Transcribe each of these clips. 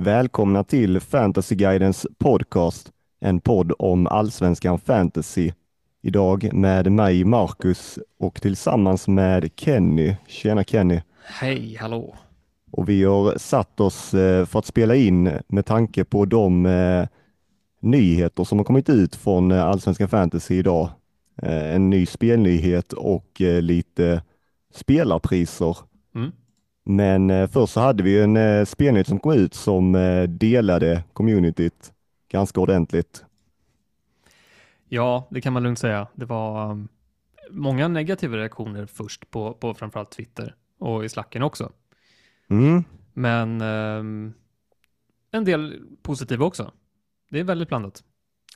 Välkomna till Fantasyguidens podcast, en podd om allsvenskan fantasy. Idag med mig Marcus och tillsammans med Kenny. Tjena Kenny! Hej, hallå! Och vi har satt oss eh, för att spela in med tanke på de eh, nyheter som har kommit ut från eh, allsvenskan fantasy idag. En ny spelnyhet och lite spelarpriser. Mm. Men först så hade vi en spelnyhet som kom ut som delade communityt ganska ordentligt. Ja, det kan man lugnt säga. Det var um, många negativa reaktioner först på, på framförallt Twitter och i slacken också. Mm. Men um, en del positiva också. Det är väldigt blandat.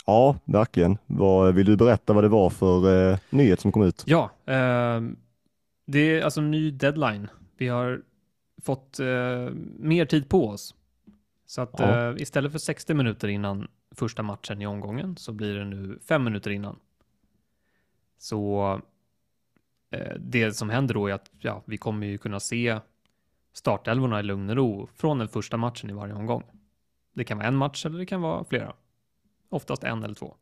Ja, verkligen. Vad, vill du berätta vad det var för eh, nyhet som kom ut? Ja, eh, det är alltså en ny deadline. Vi har fått eh, mer tid på oss. Så att ja. eh, istället för 60 minuter innan första matchen i omgången så blir det nu fem minuter innan. Så eh, det som händer då är att ja, vi kommer ju kunna se startelvorna i lugn och ro från den första matchen i varje omgång. Det kan vara en match eller det kan vara flera. Oftast en eller två.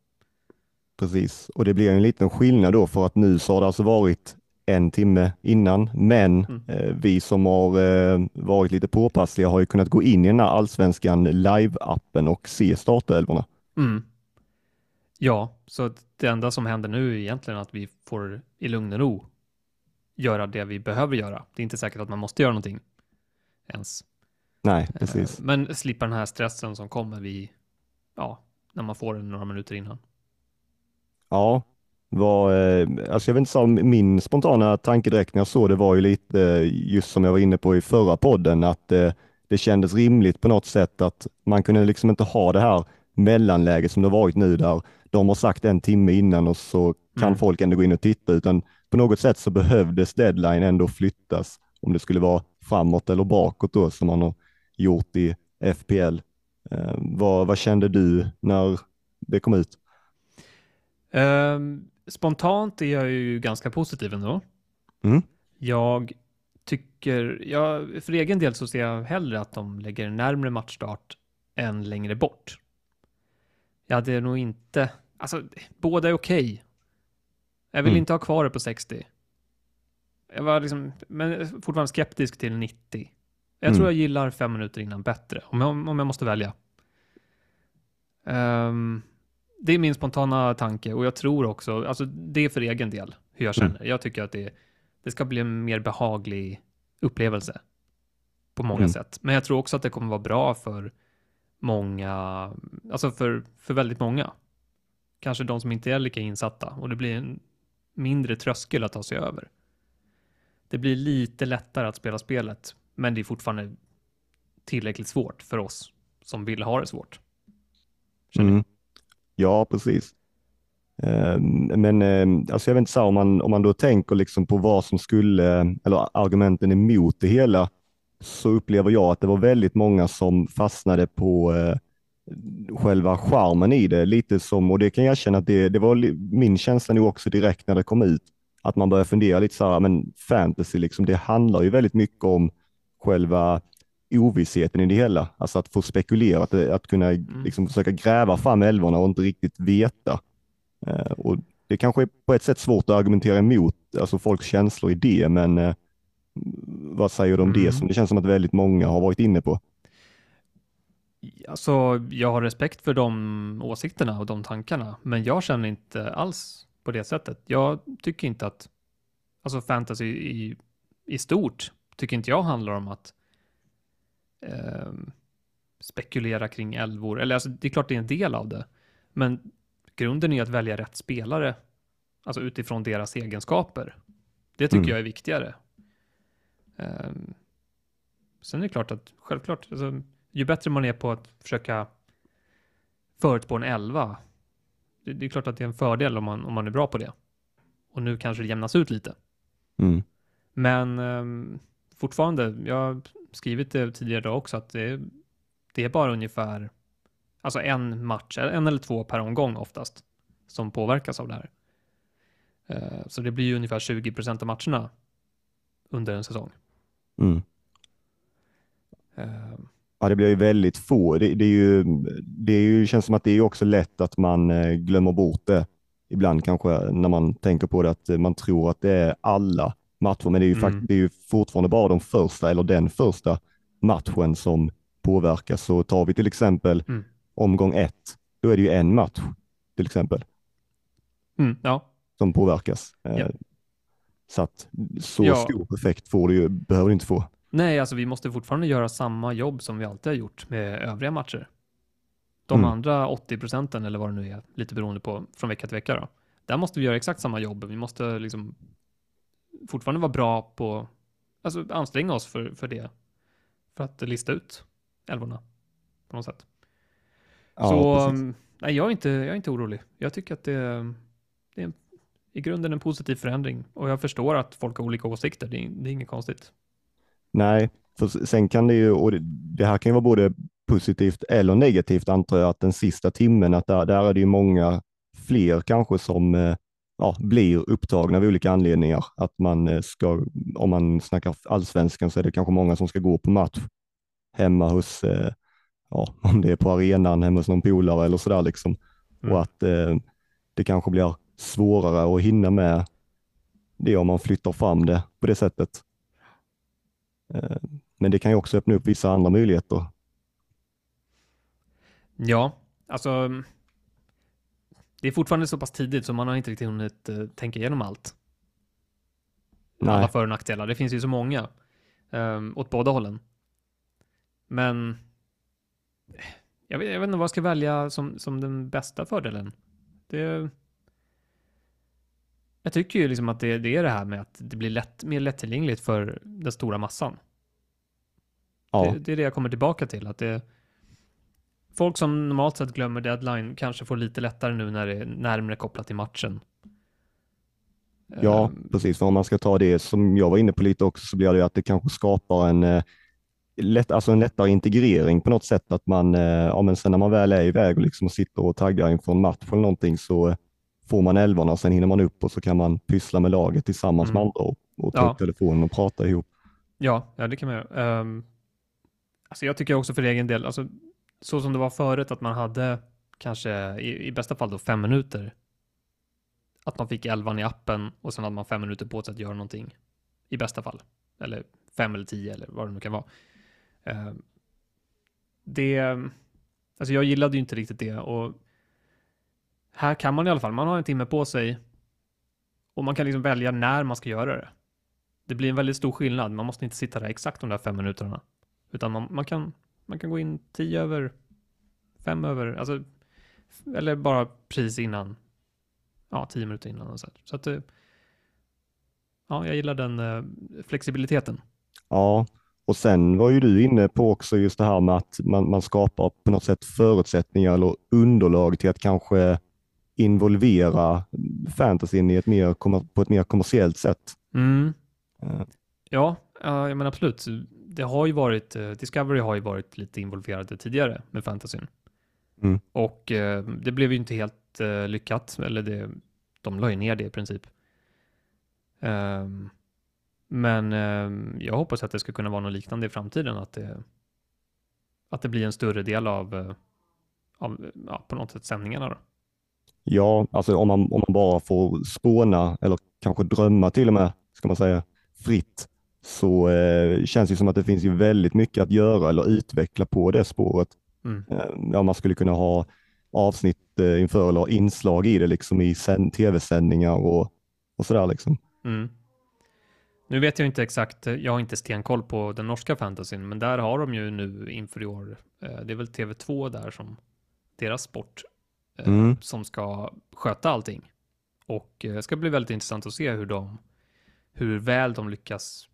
Precis, och det blir en liten skillnad då för att nu så har det alltså varit en timme innan, men mm. eh, vi som har eh, varit lite påpassliga har ju kunnat gå in i den här allsvenskan live-appen och se startelvorna. Mm. Ja, så det enda som händer nu är egentligen att vi får i lugn och ro göra det vi behöver göra. Det är inte säkert att man måste göra någonting ens. Nej, precis. Eh, men slippa den här stressen som kommer vid, ja, när man får den några minuter innan. Ja, var, eh, alltså jag vet inte, min spontana tanke direkt när jag såg det var ju lite just som jag var inne på i förra podden, att eh, det kändes rimligt på något sätt att man kunde liksom inte ha det här mellanläget som det varit nu där de har sagt en timme innan och så kan mm. folk ändå gå in och titta, utan på något sätt så behövdes deadline ändå flyttas om det skulle vara framåt eller bakåt då som man har gjort i FPL. Eh, vad, vad kände du när det kom ut? Um, spontant är jag ju ganska positiv ändå. Mm. Jag tycker, jag, för egen del så ser jag hellre att de lägger närmre matchstart än längre bort. Jag hade nog inte, alltså båda är okej. Okay. Jag vill mm. inte ha kvar det på 60. Jag var liksom, men fortfarande skeptisk till 90. Jag mm. tror jag gillar fem minuter innan bättre, om jag, om jag måste välja. Um, det är min spontana tanke och jag tror också, alltså det är för egen del hur jag mm. känner. Mm. Jag tycker att det, det ska bli en mer behaglig upplevelse på många mm. sätt. Men jag tror också att det kommer vara bra för många, alltså för, för väldigt många. Kanske de som inte är lika insatta och det blir en mindre tröskel att ta sig över. Det blir lite lättare att spela spelet, men det är fortfarande tillräckligt svårt för oss som vill ha det svårt. Mm. Ja, precis. Eh, men eh, alltså jag vet inte, om, man, om man då tänker liksom på vad som skulle, eller argumenten emot det hela, så upplever jag att det var väldigt många som fastnade på eh, själva charmen i det. Lite som, och det kan jag känna att det, det var min känsla nu också direkt när det kom ut, att man började fundera lite så här, men fantasy, liksom, det handlar ju väldigt mycket om själva ovissheten i det hela. Alltså att få spekulera, att, att kunna mm. liksom, försöka gräva fram älvorna och inte riktigt veta. Uh, och det kanske är på ett sätt svårt att argumentera emot alltså folks känslor i det, men uh, vad säger du om mm. det som det känns som att väldigt många har varit inne på? Alltså, jag har respekt för de åsikterna och de tankarna, men jag känner inte alls på det sättet. Jag tycker inte att, alltså fantasy i, i stort, tycker inte jag handlar om att eh, spekulera kring älvor. Eller alltså, det är klart det är en del av det. Men grunden är att välja rätt spelare, alltså utifrån deras egenskaper. Det tycker mm. jag är viktigare. Eh, sen är det klart att, självklart, alltså, ju bättre man är på att försöka förutspå en elva, det, det, är klart att det är en fördel om man, om man är bra på det. Och nu kanske det jämnas ut lite. Mm. Men eh, fortfarande, jag skrivit det tidigare också, att det, det är bara ungefär alltså en match, en eller två per omgång oftast, som påverkas av det här. Uh, så det blir ju ungefär 20 procent av matcherna under en säsong. Mm. Uh, Ja, det blir ju väldigt få. Det, det, är ju, det är ju, känns som att det är också lätt att man eh, glömmer bort det ibland kanske när man tänker på det, att man tror att det är alla matcher, men det är ju, mm. det är ju fortfarande bara de första eller den första matchen som påverkas. Så tar vi till exempel mm. omgång ett, då är det ju en match till exempel. Mm, ja. Som påverkas. Eh, ja. Så att så ja. stor effekt får det ju, behöver det inte få. Nej, alltså vi måste fortfarande göra samma jobb som vi alltid har gjort med övriga matcher. De mm. andra 80 procenten eller vad det nu är, lite beroende på från vecka till vecka då. Där måste vi göra exakt samma jobb. Vi måste liksom fortfarande vara bra på, alltså anstränga oss för, för det. För att lista ut älvorna på något sätt. Ja, Så precis. nej, jag är, inte, jag är inte orolig. Jag tycker att det, det är en, i grunden en positiv förändring. Och jag förstår att folk har olika åsikter. Det är, det är inget konstigt. Nej, för sen kan det ju, och det, det här kan ju vara både positivt eller negativt antar jag, att den sista timmen, att där, där är det ju många fler kanske som eh, ja, blir upptagna av olika anledningar. Att man eh, ska, om man snackar allsvenskan så är det kanske många som ska gå på match hemma hos, eh, ja, om det är på arenan, hemma hos någon polare eller sådär liksom. Mm. Och att eh, det kanske blir svårare att hinna med det om man flyttar fram det på det sättet. Eh, men det kan ju också öppna upp vissa andra möjligheter. Ja, alltså det är fortfarande så pass tidigt så man har inte riktigt hunnit uh, tänka igenom allt. Nej. Alla för och nackdelar. Det finns ju så många um, åt båda hållen. Men jag vet, jag vet inte vad jag ska välja som, som den bästa fördelen. Det, jag tycker ju liksom att det, det är det här med att det blir lätt, mer lättillgängligt för den stora massan. Ja. Det, det, är det jag kommer tillbaka till. Att det, folk som normalt sett glömmer deadline kanske får lite lättare nu när det är närmre kopplat till matchen. Ja, um, precis. För om man ska ta det som jag var inne på lite också så blir det att det kanske skapar en, eh, lätt, alltså en lättare integrering på något sätt. Att man, eh, ja, men sen när man väl är iväg och liksom sitter och taggar inför en match eller någonting så får man älvorna, sen hinner man upp och så kan man pyssla med laget tillsammans mm. med andra och, och ta ja. upp telefonen och prata ihop. Ja, ja det kan man göra. Um, alltså jag tycker också för egen del, alltså så som det var förut, att man hade kanske i, i bästa fall då fem minuter. Att man fick elvan i appen och sen hade man fem minuter på sig att göra någonting. I bästa fall. Eller fem eller tio eller vad det nu kan vara. Uh, det, alltså jag gillade ju inte riktigt det och här kan man i alla fall, man har en timme på sig och man kan liksom välja när man ska göra det. Det blir en väldigt stor skillnad. Man måste inte sitta där exakt de där fem minuterna, utan man, man kan man kan gå in tio över, fem över, alltså, eller bara precis innan. Ja, tio minuter innan. Och så, så att, eh, ja, jag gillar den eh, flexibiliteten. Ja, och sen var ju du inne på också just det här med att man, man skapar på något sätt förutsättningar eller underlag till att kanske involvera fantasyn i ett mer, på ett mer kommersiellt sätt. Mm. Uh. Ja, uh, men absolut det har ju varit, uh, Discovery har ju varit lite involverade tidigare med fantasyn. Mm. Och uh, det blev ju inte helt uh, lyckat, eller det, de la ju ner det i princip. Um, men jag hoppas att det ska kunna vara något liknande i framtiden, att det, att det blir en större del av, av ja, på något sätt sändningarna. Då. Ja, alltså om man, om man bara får spåna eller kanske drömma till och med, ska man säga, fritt så eh, känns det som att det finns ju väldigt mycket att göra eller utveckla på det spåret. Mm. Eh, ja, man skulle kunna ha avsnitt eh, inför eller inslag i det liksom i tv-sändningar och, och sådär liksom. Mm. Nu vet jag inte exakt, jag har inte stenkoll på den norska fantasyn, men där har de ju nu inför i år, eh, det är väl TV2 där som deras sport eh, mm. som ska sköta allting. Och det eh, ska bli väldigt intressant att se hur de, hur väl de lyckas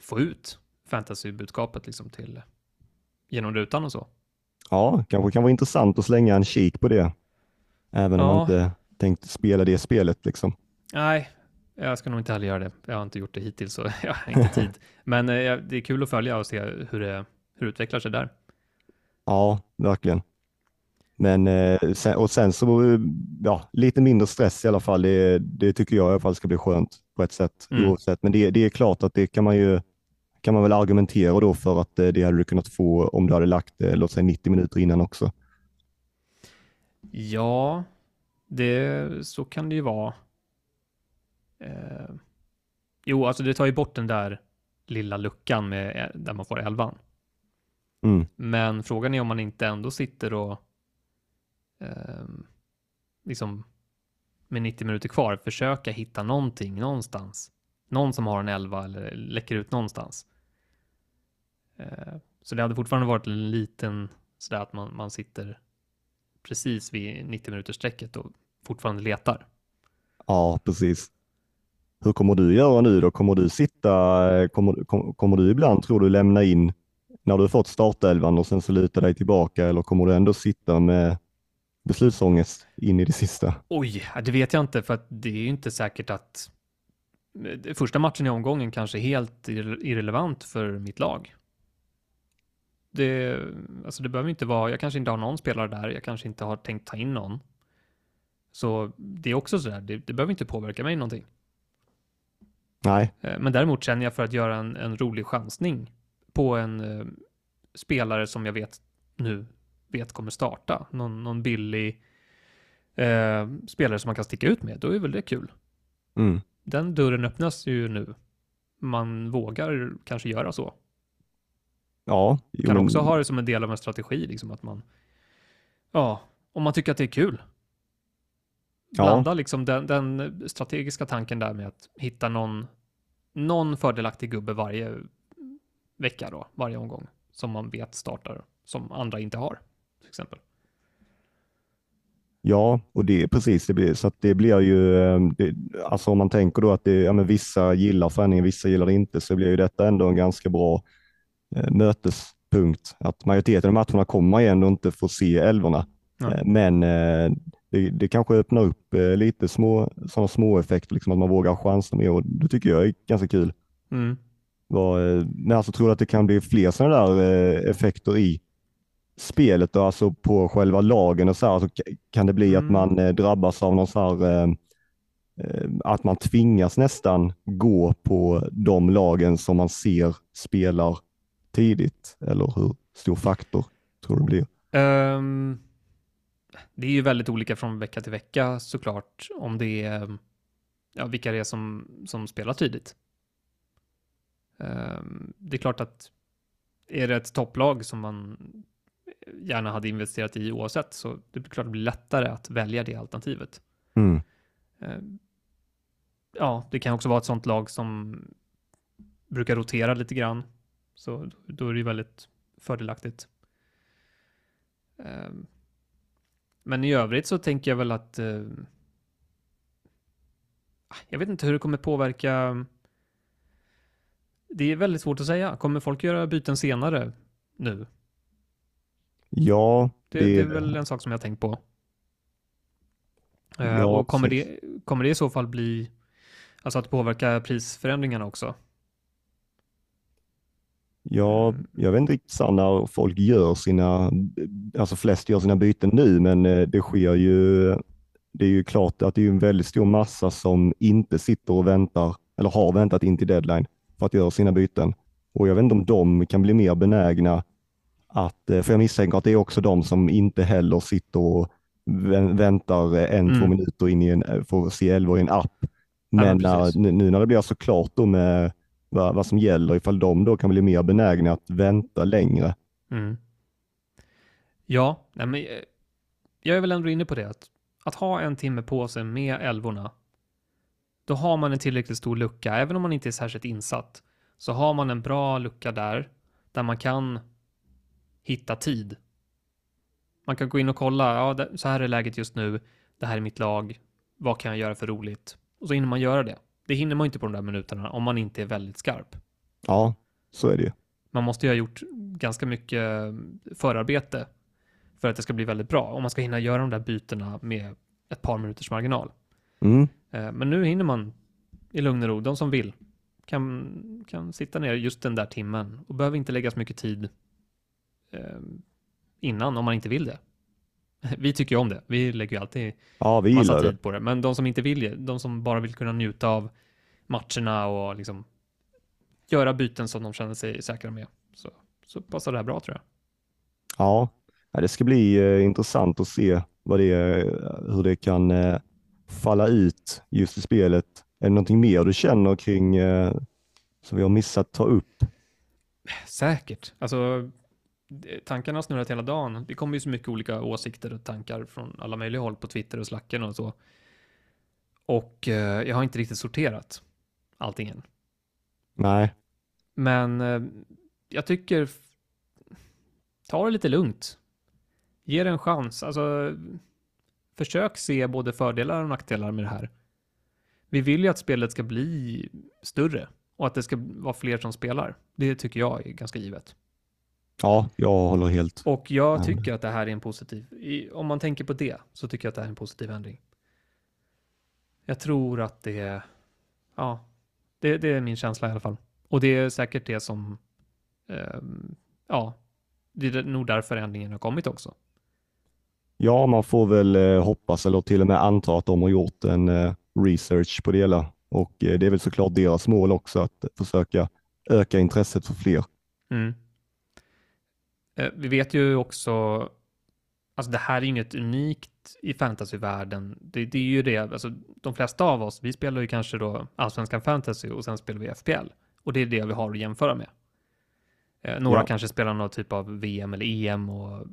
få ut fantasybudskapet liksom till genom rutan och så. Ja, kanske kan vara intressant att slänga en kik på det. Även ja. om man inte tänkt spela det spelet liksom. Nej, jag ska nog inte heller göra det. Jag har inte gjort det hittills så jag har inte tid. Men eh, det är kul att följa och se hur det, hur det utvecklar sig där. Ja, verkligen. Men eh, och sen så, ja, lite mindre stress i alla fall. Det, det tycker jag i alla fall ska bli skönt på ett sätt mm. oavsett. Men det, det är klart att det kan man ju kan man väl argumentera då för att det hade du kunnat få om du hade lagt, eh, låt säga 90 minuter innan också. Ja, det, så kan det ju vara. Eh, jo, alltså det tar ju bort den där lilla luckan med, eh, där man får elvan. Mm. Men frågan är om man inte ändå sitter och eh, liksom med 90 minuter kvar försöka hitta någonting någonstans. Någon som har en 11 eller läcker ut någonstans. Eh, så det hade fortfarande varit en liten sådär att man, man sitter precis vid 90 minuters strecket och fortfarande letar. Ja, precis. Hur kommer du göra nu då? Kommer du sitta, eh, kommer, kom, kommer du ibland, tror du, lämna in när du fått startelvan och sen så luta dig tillbaka eller kommer du ändå sitta med beslutsångest in i det sista? Oj, det vet jag inte för att det är ju inte säkert att första matchen i omgången kanske är helt irrelevant för mitt lag. Det, alltså det behöver inte vara, jag kanske inte har någon spelare där, jag kanske inte har tänkt ta in någon. Så det är också sådär, det, det behöver inte påverka mig någonting. Nej. Eh, men däremot känner jag för att göra en, en rolig chansning på en uh, spelare som jag vet nu vet kommer starta. Någon, någon billig uh, spelare som man kan sticka ut med. Då är väl det kul. Mm. Den dörren öppnas ju nu. Man vågar kanske göra så. Ja. Jo, kan också ha det som en del av en strategi, liksom att man, ja, om man tycker att det är kul. Blanda ja. liksom den, den, strategiska tanken där med att hitta någon, någon fördelaktig gubbe varje vecka då, varje omgång, som man vet startar, som andra inte har, till exempel. Ja, och det är precis det blir så att det blir ju, ehm, det, alltså om man tänker då att det, ja, men vissa gillar förändringen, vissa gillar det inte, så blir ju detta ändå en ganska bra eh, mötespunkt. Att majoriteten av matcherna kommer ändå inte få se älvorna, eh, men eh, det, det kanske öppnar upp eh, lite små, sådana små effekter, liksom att man vågar chansa mer och det tycker jag är ganska kul. Mm. Var, eh, men alltså tror du att det kan bli fler sådana där eh, effekter i spelet och alltså på själva lagen och så här, alltså, kan det bli mm. att man eh, drabbas av någon så här, eh, eh, att man tvingas nästan gå på de lagen som man ser spelar tidigt eller hur stor faktor tror du det blir? Um, det är ju väldigt olika från vecka till vecka såklart om det är ja, vilka det är som, som spelar tidigt. Um, det är klart att är det ett topplag som man gärna hade investerat i oavsett så det är klart det blir lättare att välja det alternativet. Mm. Um, ja, det kan också vara ett sånt lag som brukar rotera lite grann. Så då är det ju väldigt fördelaktigt. Um, men i övrigt så tänker jag väl att eh, jag vet inte hur det kommer påverka. Det är väldigt svårt att säga. Kommer folk göra byten senare nu? Ja, det, det, det är väl en sak som jag har tänkt på. Eh, ja, och kommer det, kommer det i så fall bli, alltså att påverka prisförändringarna också? Ja, jag vet inte riktigt när folk gör sina, alltså flest gör sina byten nu, men eh, det sker ju, det är ju klart att det är en väldigt stor massa som inte sitter och väntar, eller har väntat in till deadline för att göra sina byten. Och jag vet inte om de kan bli mer benägna att, eh, för jag misstänker att det är också de som inte heller sitter och väntar en, mm. två minuter in i en, för att se elva i en app. Men ja, när, nu när det blir så klart då med vad, vad som gäller, ifall de då kan bli mer benägna att vänta längre. Mm. Ja, nej men, eh, jag är väl ändå inne på det. Att, att ha en timme på sig med älvorna, då har man en tillräckligt stor lucka. Även om man inte är särskilt insatt, så har man en bra lucka där, där man kan hitta tid. Man kan gå in och kolla, ja, så här är läget just nu, det här är mitt lag, vad kan jag göra för roligt? Och så hinner man göra det. Det hinner man inte på de där minuterna om man inte är väldigt skarp. Ja, så är det ju. Man måste ju ha gjort ganska mycket förarbete för att det ska bli väldigt bra. Om man ska hinna göra de där bytena med ett par minuters marginal. Mm. Eh, men nu hinner man i lugn och ro. De som vill kan, kan sitta ner just den där timmen och behöver inte lägga så mycket tid innan om man inte vill det. Vi tycker ju om det. Vi lägger ju alltid ja, vi massa tid det. på det. Men de som inte vill, de som bara vill kunna njuta av matcherna och liksom göra byten som de känner sig säkra med. Så, så passar det här bra tror jag. Ja, det ska bli eh, intressant att se vad det, hur det kan eh, falla ut just i spelet. Är det någonting mer du känner kring eh, som vi har missat att ta upp? Säkert. Alltså, tankarna har snurrat hela dagen. Det kommer ju så mycket olika åsikter och tankar från alla möjliga håll på Twitter och Slacken och så. Och eh, jag har inte riktigt sorterat allting än. Nej. Men eh, jag tycker ta det lite lugnt. Ge det en chans. Alltså, försök se både fördelar och nackdelar med det här. Vi vill ju att spelet ska bli större och att det ska vara fler som spelar. Det tycker jag är ganska givet. Ja, jag håller helt. Och jag tycker att det här är en positiv, om man tänker på det, så tycker jag att det här är en positiv ändring. Jag tror att det är, ja, det, det är min känsla i alla fall. Och det är säkert det som, eh, ja, det är nog därför ändringen har kommit också. Ja, man får väl eh, hoppas eller till och med anta att de har gjort en eh, research på det hela och eh, det är väl såklart deras mål också att försöka öka intresset för fler. Mm. Eh, vi vet ju också, alltså det här är inget unikt i fantasyvärlden. Det, det är ju det, alltså de flesta av oss, vi spelar ju kanske då allsvenskan fantasy och sen spelar vi FPL och det är det vi har att jämföra med. Eh, några ja. kanske spelar någon typ av VM eller EM och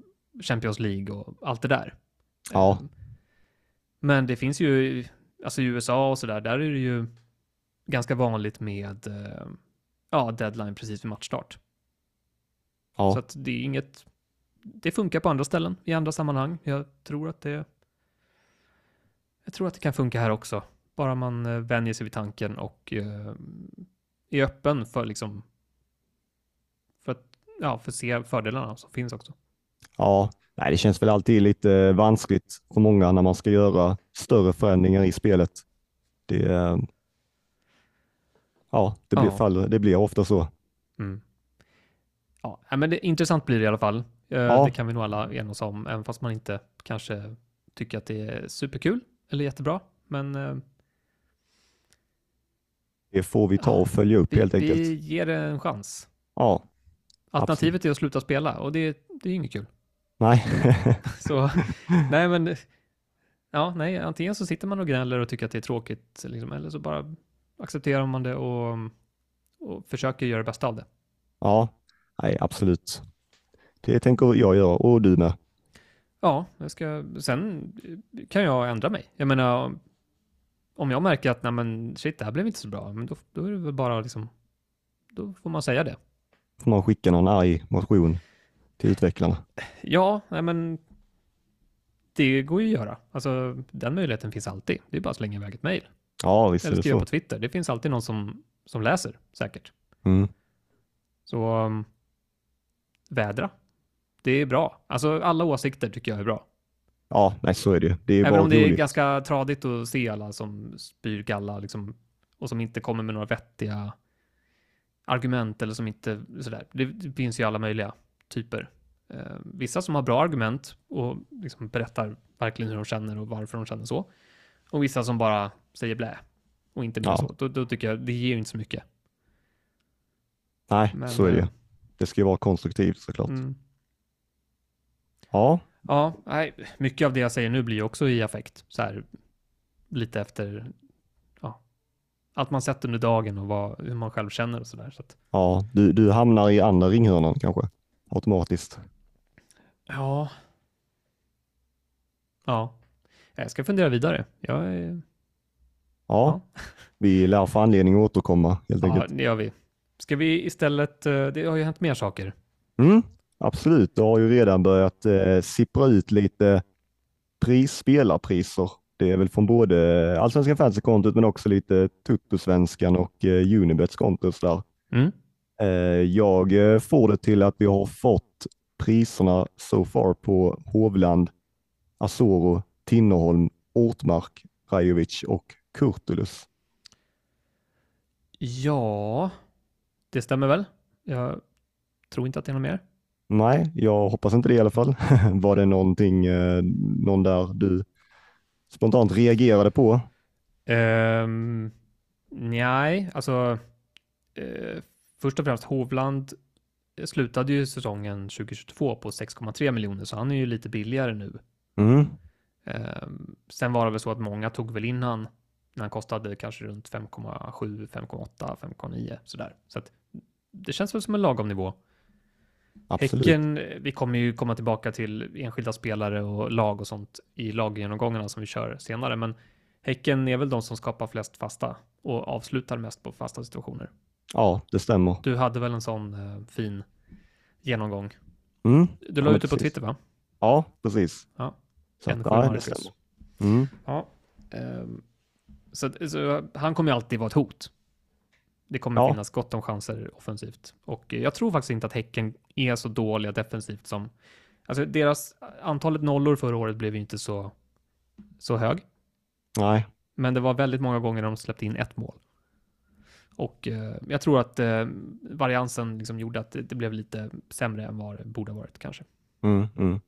Champions League och allt det där. Ja. Eh, men det finns ju, alltså i USA och sådär, där är det ju ganska vanligt med ja, deadline precis vid matchstart. Ja. Så att det är inget, det funkar på andra ställen i andra sammanhang. Jag tror att det, jag tror att det kan funka här också. Bara man eh, vänjer sig vid tanken och uh, är öppen för liksom, för att, ja, för att se fördelarna som finns också. Ja, nej, det känns väl alltid lite vanskligt för många när man ska göra större förändringar i spelet. Det, ja, det blir, ja. Fall, det blir ofta så. Mm. Ja, men det, intressant blir det i alla fall. Eh, ja. Det kan vi nog alla enas om, även fast man inte kanske tycker att det är superkul eller jättebra. Men eh, det får vi ta och följa upp vi, helt enkelt. Vi ger det en chans. Ja. Alternativet absolut. är att sluta spela och det, det är inget kul. Nej. så, nej men, ja, nej, antingen så sitter man och gnäller och tycker att det är tråkigt, liksom, eller så bara accepterar man det och, och försöker göra det bästa av det. Ja, nej, absolut. Det tänker jag göra och du med. Ja, jag ska, sen kan jag ändra mig. Jag menar, om jag märker att nej men shit, det här blev inte så bra, men då, då är det väl bara liksom, då får man säga det. Får man skicka någon arg motion till utvecklarna? Ja, nej men det går ju att göra. Alltså den möjligheten finns alltid. Det är bara att slänga iväg ett mejl. Ja, visst Eller skriva på Twitter. Det finns alltid någon som, som läser, säkert. Mm. Så um, vädra. Det är bra. Alltså alla åsikter tycker jag är bra. Ja, nej så är det Det är Även om det är ganska tradigt att se alla som spyr galla liksom, och som inte kommer med några vettiga argument eller som inte sådär. Det, finns ju alla möjliga typer. Eh, vissa som har bra argument och liksom berättar verkligen hur de känner och varför de känner så. Och vissa som bara säger blä och inte mer ja. så. Då, då, tycker jag det ger ju inte så mycket. Nej, Men, så är det. Eh, det ska ju vara konstruktivt såklart. Mm. Ja. Ja, nej, mycket av det jag säger nu blir också i affekt. Så här, lite efter ja, allt man sett under dagen och vad, hur man själv känner och sådär. Så att... Ja, du, du hamnar i andra ringhörnan kanske, automatiskt. Ja. Ja, jag ska fundera vidare. Jag är... ja, ja, vi lär få anledning att återkomma helt enkelt. Ja, det gör vi. Ska vi istället, eh, det har ju hänt mer saker. Mm, absolut, det har ju redan börjat eh, sippra ut lite pris, spelarpriser. Det är väl från både Allsvenska fantasy-kontot men också lite Tuttosvenskan och eh, Unibets kontos där. Mm. Eh, jag eh, får det till att vi har fått priserna so far på Hovland, Asoro, Tinnerholm, Ortmark, Rajovic och Kurtulus. Ja, det stämmer väl? Jag tror inte att det är något mer. Nej, jag hoppas inte det i alla fall. Var det någonting, eh, någon där du spontant reagerade på? Um, nej, alltså uh, först och främst Hovland slutade ju säsongen 2022 på 6,3 miljoner, så han är ju lite billigare nu. Mm. Eh, sen var det väl så att många tog väl in han när han kostade kanske runt 5,7, 5,8, 5,9 sådär. Så att det känns väl som en lagom nivå. Absolut. Häcken, vi kommer ju komma tillbaka till enskilda spelare och lag och sånt i laggenomgångarna som vi kör senare, men Häcken är väl de som skapar flest fasta och avslutar mest på fasta situationer. Ja, det stämmer. Du hade väl en sån eh, fin genomgång? Mm. Du la Ja, ut det på. Twitter va? Ja, precis. Ja. Så ja, det stämmer. Mm. Ja. ehm, så, så han kommer ju alltid vara ett hot. Det kommer Ja. finnas gott om chanser offensivt. Och eh, jag tror faktiskt inte att Häcken är så dåliga defensivt som... Alltså deras antalet nollor förra året blev ju inte så, så hög. Nej, Men det var väldigt många gånger de släppte in ett mål. Och eh, jag tror att eh, variansen liksom gjorde att det, det blev lite sämre än vad det borde ha varit kanske. Mm, mm.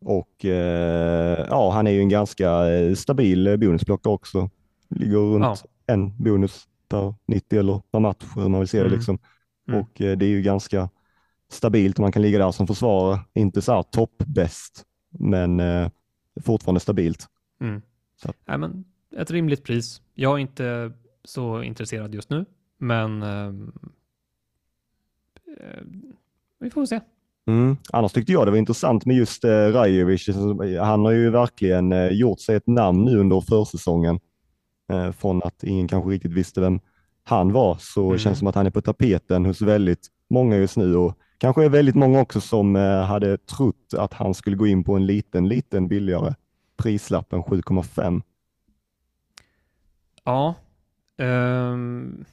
Och eh, ja, han är ju en ganska eh, stabil bonusblockare också. Ligger runt Ja. en bonus per 90 eller per match hur man vill se det. Mm. Liksom. Mm. Och eh, det är ju ganska stabilt man kan ligga där som försvarare. Inte så här toppbäst, men eh, fortfarande stabilt. Mm. Så Nej, men ett rimligt pris. Jag är inte så intresserad just nu, men ehm, eh, vi får se. Mm. Annars tyckte jag det var intressant med just eh, Rajovic. Han har ju verkligen eh, gjort sig ett namn nu under försäsongen. Eh, från att ingen kanske riktigt visste vem han var så Mm. känns det som att han är på tapeten hos väldigt många just nu och kanske är väldigt många också som eh, hade trott att han skulle gå in på en liten, liten billigare prislapp än 7,5. Ja, ehm,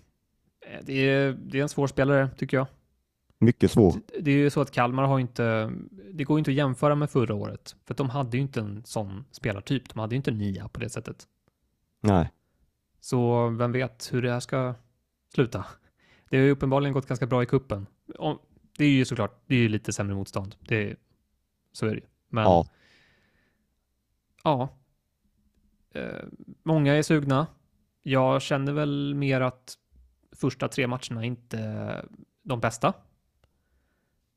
det, är, det är en svår spelare tycker jag. Mycket svår. Det är ju så att Kalmar har inte, det går inte att jämföra med förra året, för att de hade ju inte en sån spelartyp. De hade ju inte nia på det sättet. Nej, Så vem vet hur det här ska sluta. Det har ju uppenbarligen gått ganska bra i kuppen. Det är ju såklart, det är ju lite sämre motstånd. Det är, så är det ju. Men ja, ja. Eh, många är sugna. Jag känner väl mer att första tre matcherna inte är de bästa.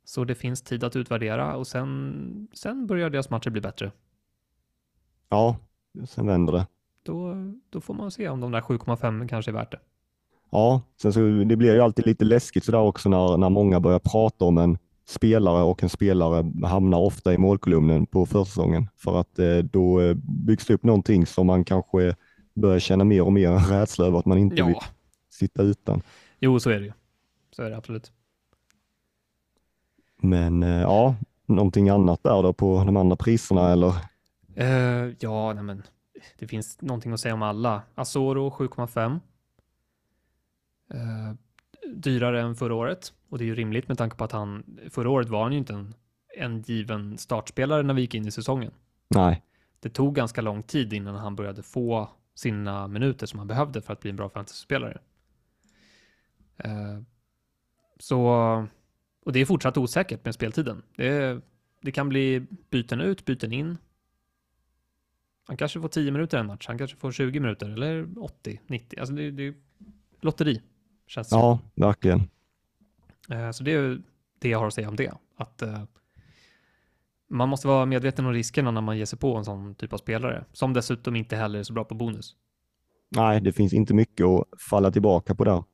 Så det finns tid att utvärdera och sen, sen börjar deras matcher bli bättre. ja, sen vänder det. Då, då får man se om de där 7,5 kanske är värt det. Ja, sen så det blir ju alltid lite läskigt sådär också när, när många börjar prata om en spelare och en spelare hamnar ofta i målkolumnen på försäsongen för att eh, då eh, byggs det upp någonting som man kanske börjar känna mer och mer rädsla över att man inte vill Ja, sitta utan. jo så är det ju. Så är det absolut. Men eh, ja, någonting annat där då på de andra priserna eller? Eh, ja, nej men det finns någonting att säga om alla. Asoro 7,5. Eh, dyrare än förra året och det är ju rimligt med tanke på att han förra året var han ju inte en, en given startspelare när vi gick in i säsongen. Nej, Det tog ganska lång tid innan han började få sina minuter som han behövde för att bli en bra fantasyspelare. Eh, så, och det är fortsatt osäkert med speltiden. Det, det kan bli byten ut, byten in. Han kanske får 10 minuter en match, han kanske får 20 minuter eller 80, 90. Alltså det, det är lotteri, känns det som. ja, verkligen. Eh, Så det är det jag har att säga om det. Att eh, man måste vara medveten om riskerna när man ger sig på en sån typ av spelare, som dessutom inte heller är så bra på bonus. Nej, det finns inte mycket att falla tillbaka på där.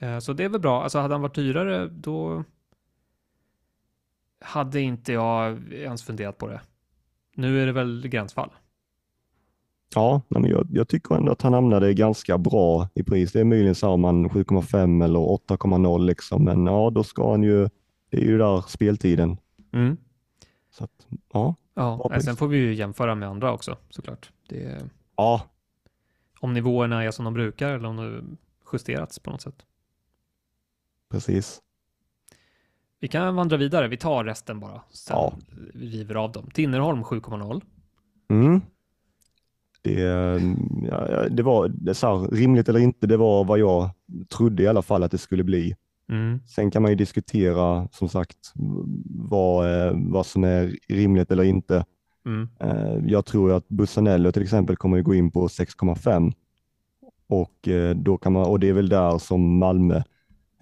Eh, Så det är väl bra. Alltså hade han varit dyrare, då hade inte jag ens funderat på det. Nu är det väl gränsfall. Ja, men jag, jag tycker ändå att han hamnade ganska bra i pris. Det är möjligen så om man 7,5 eller 8,0 liksom, men ja, då ska han ju, det är ju där speltiden. Mm. Så att, ja, Ja, sen pris. får vi ju jämföra med andra också såklart. Det ja, om nivåerna är som de brukar eller om det justerats på något sätt. precis. Vi kan vandra vidare. Vi tar resten bara. Sen Ja. vi river av dem. Tinnerholm 7,0. Mm. Det, ja, det var det så här, rimligt eller inte, det var vad jag trodde i alla fall att det skulle bli. Mm. Sen kan man ju diskutera som sagt vad, eh, vad som är rimligt eller inte. Mm. Eh, Jag tror att Bussanello till exempel kommer att gå in på 6,5 och, eh, då kan man, och det är väl där som Malmö,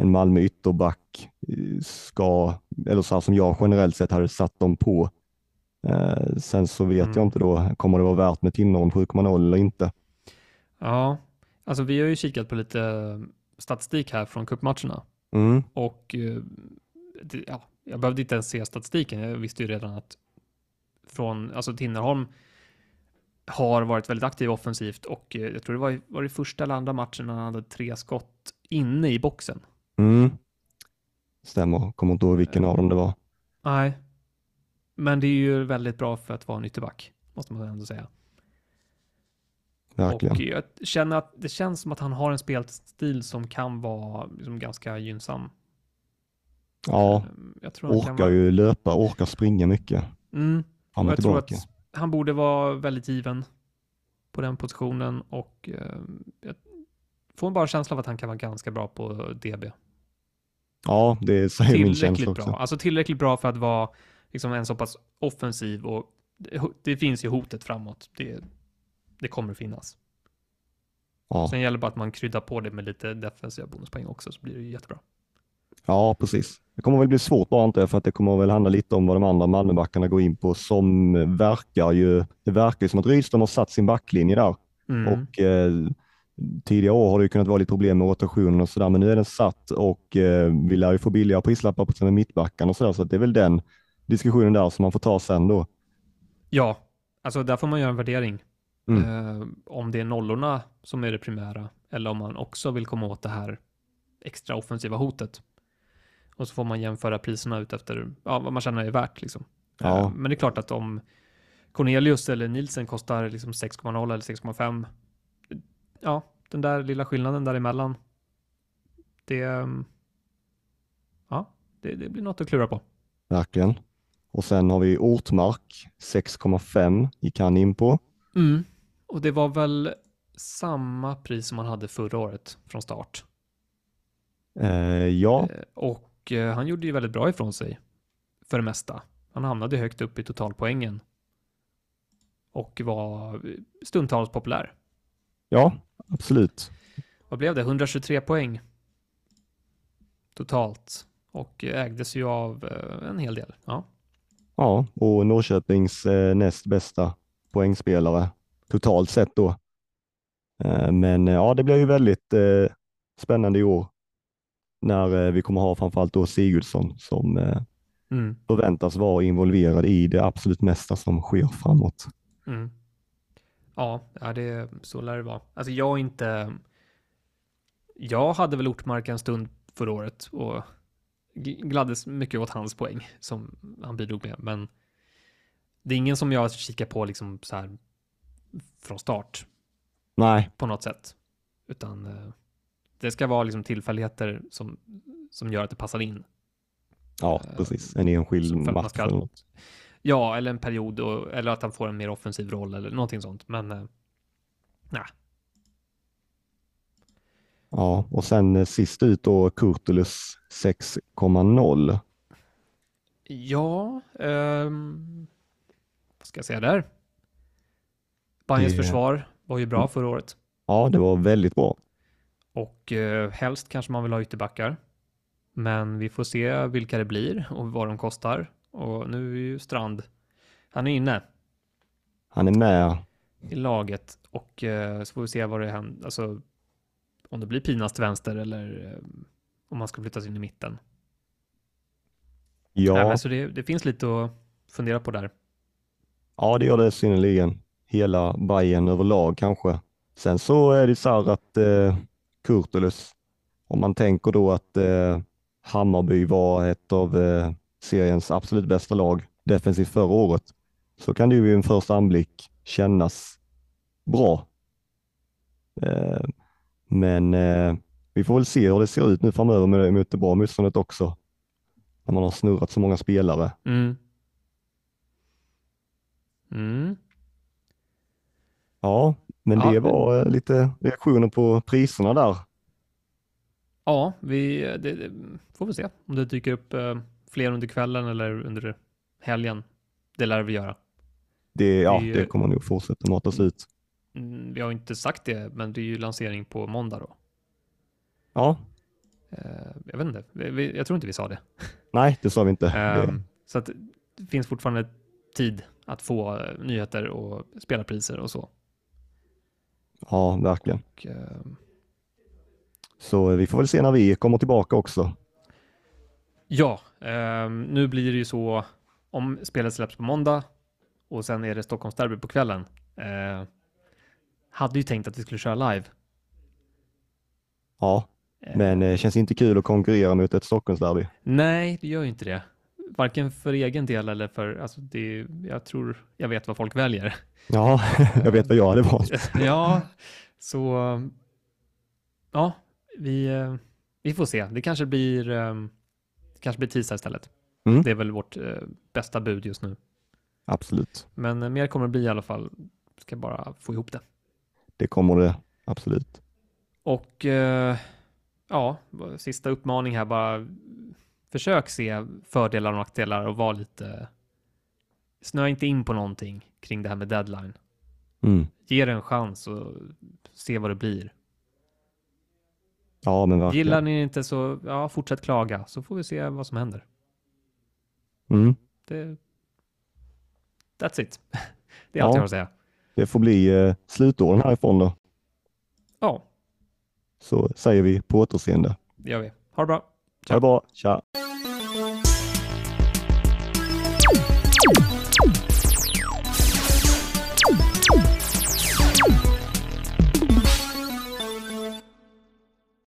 en Malmö ytterback eh, ska, eller så här som jag generellt sett hade satt dem på. Eh, sen så vet Mm. jag inte då, kommer det vara värt med Tinnerholm 7,0 eller inte? Ja, alltså vi har ju kikat på lite eh, statistik här från cupmatcherna Mm. och eh, ja, jag behövde inte ens se statistiken. Jag visste ju redan att från, alltså Tinnerholm har varit väldigt aktiv offensivt och jag tror det var, i- var det första eller andra matchen när han hade tre skott inne i boxen. Mm. Stämmer, kommer inte ihåg vilken av dem det var. Nej, men det är ju väldigt bra för att vara en ytterback, måste man ändå säga. Verkligen. Och jag känner att det känns som att han har en spelstil som kan vara liksom ganska gynnsam. Ja, Ehm, Jag tror orkar vara... ju löpa, orkar springa mycket. Mm, Fram och jag tror tillbaka. att han borde vara väldigt given på den positionen och eh, får bara en känsla av att han kan vara ganska bra på DB. Ja, det säger min känsla Tillräckligt också. bra. Alltså tillräckligt bra för att vara liksom en så pass offensiv och det, det finns ju hotet framåt. Det, det kommer finnas. Ja. Sen gäller det bara att man kryddar på det med lite defensiva bonuspoäng också så blir det ju jättebra. Ja, precis. Det kommer väl bli svårt bara inte för att det kommer väl handla lite om vad de andra Malmöbackarna går in på som verkar ju, det verkar ju som att Rydström har satt sin backlinje där Mm. och eh, tidigare år har det ju kunnat vara lite problem med rotationen och sådär, men nu är den satt och eh, vi lär ju få billiga prislappar på mittbackarna och sådär, så det är väl den diskussionen där som man får ta sen då. Ja, alltså där får man göra en värdering. Mm. Eh, om det är nollorna som är det primära eller om man också vill komma åt det här extra offensiva hotet. Och så får man jämföra priserna ut efter ja, vad man känner är värt. Liksom. Ja. Eh, men det är klart att om Cornelius eller Nielsen kostar liksom 6,0 eller 6,5. Ja, den där lilla skillnaden däremellan. Det, ehm, ja, det, det blir något att klura på. Verkligen. Och sen har vi Ortmark 6,5 gick han in på. Mm. Och det var väl samma pris som man hade förra året från start. Eh, ja, Eh, Och eh, han gjorde ju väldigt bra ifrån sig för det mesta. Han hamnade högt upp i totalpoängen och var eh, stundtals populär. ja, absolut. Vad blev det? 123 poäng totalt och ägdes ju av eh, en hel del. Ja, Ja, och Norrköpings eh, näst bästa poängspelare totalt sett då. Eh, men ja, det blir ju väldigt spännande i år när vi kommer ha framförallt då Sigurdsson som mm. förväntas vara involverad i det absolut mesta som sker framåt. Mm. Ja, ja det, så lär det vara. Alltså jag inte... Jag hade väl Ortmark en stund förra året och gl- gladdes mycket åt hans poäng som han bidrog med. Men det är ingen som jag kikar på liksom så här från start Nej, på något sätt. Utan eh, det ska vara liksom tillfälligheter som, som gör att det passar in. ja Eh, precis. En enskild match. Ja, eller en period och, eller att han får en mer offensiv roll eller någonting sånt. Men eh, nej, Ja, och sen eh, sist ut då Kurtulus 6,0. Ja, ehm, vad ska jag säga där? Bayerns Det- försvar var ju bra förra året Ja, det var väldigt bra. och eh, helst kanske man vill ha ytterbackar. Men vi får se vilka det blir och vad de kostar. Och nu är ju Strand, han är inne Han är med. i laget och eh, så får vi se vad det händer, alltså om det blir Pinas till vänster eller eh, om man ska flyttas in i mitten. Nej, Ja, men så det, det finns lite att fundera på där. ja, det gör det synnerligen. Hela Bayern överlag kanske. Sen så är det så här att eh, Kurtulus, om man tänker då att eh, Hammarby var ett av eh, seriens absolut bästa lag defensivt förra året, så kan det ju vid en första anblick kännas bra. Eh, men eh, vi får väl se hur det ser ut nu framöver med, mot det bra motståndet också. När man har snurrat så många spelare. Mm. Mm. Ja, men Ja, det var eh, lite reaktioner på priserna där. Ja, vi det, det, får vi se om det dyker upp fler under kvällen eller under helgen. Det lär vi göra. Det, ja, Det ju- det kommer nog fortsätta matas ut. Mm, vi har inte sagt det, men det är ju lansering på måndag då. Ja, Eh, jag vet inte, jag tror inte vi sa det. nej, det sa vi inte. Ehm, Så att det finns fortfarande tid att få eh, nyheter och spelarpriser och så. ja, verkligen. Och, ehm, Så vi får väl se när vi kommer tillbaka också. ja, ehm, nu blir det ju så om spelet släpps på måndag och sen är det Stockholmsderby på kvällen. Eh, hade ju tänkt att vi skulle köra live. Ja, Eh, men det känns inte kul att konkurrera mot ett Stockholmsderby. Nej, det gör ju inte det. Varken för egen del eller för, alltså det, jag tror jag vet vad folk väljer. Ja, jag vet vad jag hade valt. ja, så ja, vi, eh, vi får se. Det kanske blir, eh, det kanske blir tisdag istället. Mm. Det är väl vårt eh, bästa bud just nu. Absolut, Men eh, mer kommer det bli i alla fall. Ska bara få ihop det. det kommer det. Absolut. Och eh, ja, sista uppmaning här bara. Försök se fördelar och nackdelar och var lite. Snöa inte in på någonting kring det här med deadline. Mm. Ge det en chans och se vad det blir. Ja, men verkligen. Gillar ni inte så ja, fortsätt klaga så får vi se vad som händer. Mm. Det, that's it. Det är Ja. allt jag har att säga. Det får bli eh, slutorden härifrån då. Ja, Så säger vi på återseende. det gör vi. Ha det bra. Ha det bra. Tja!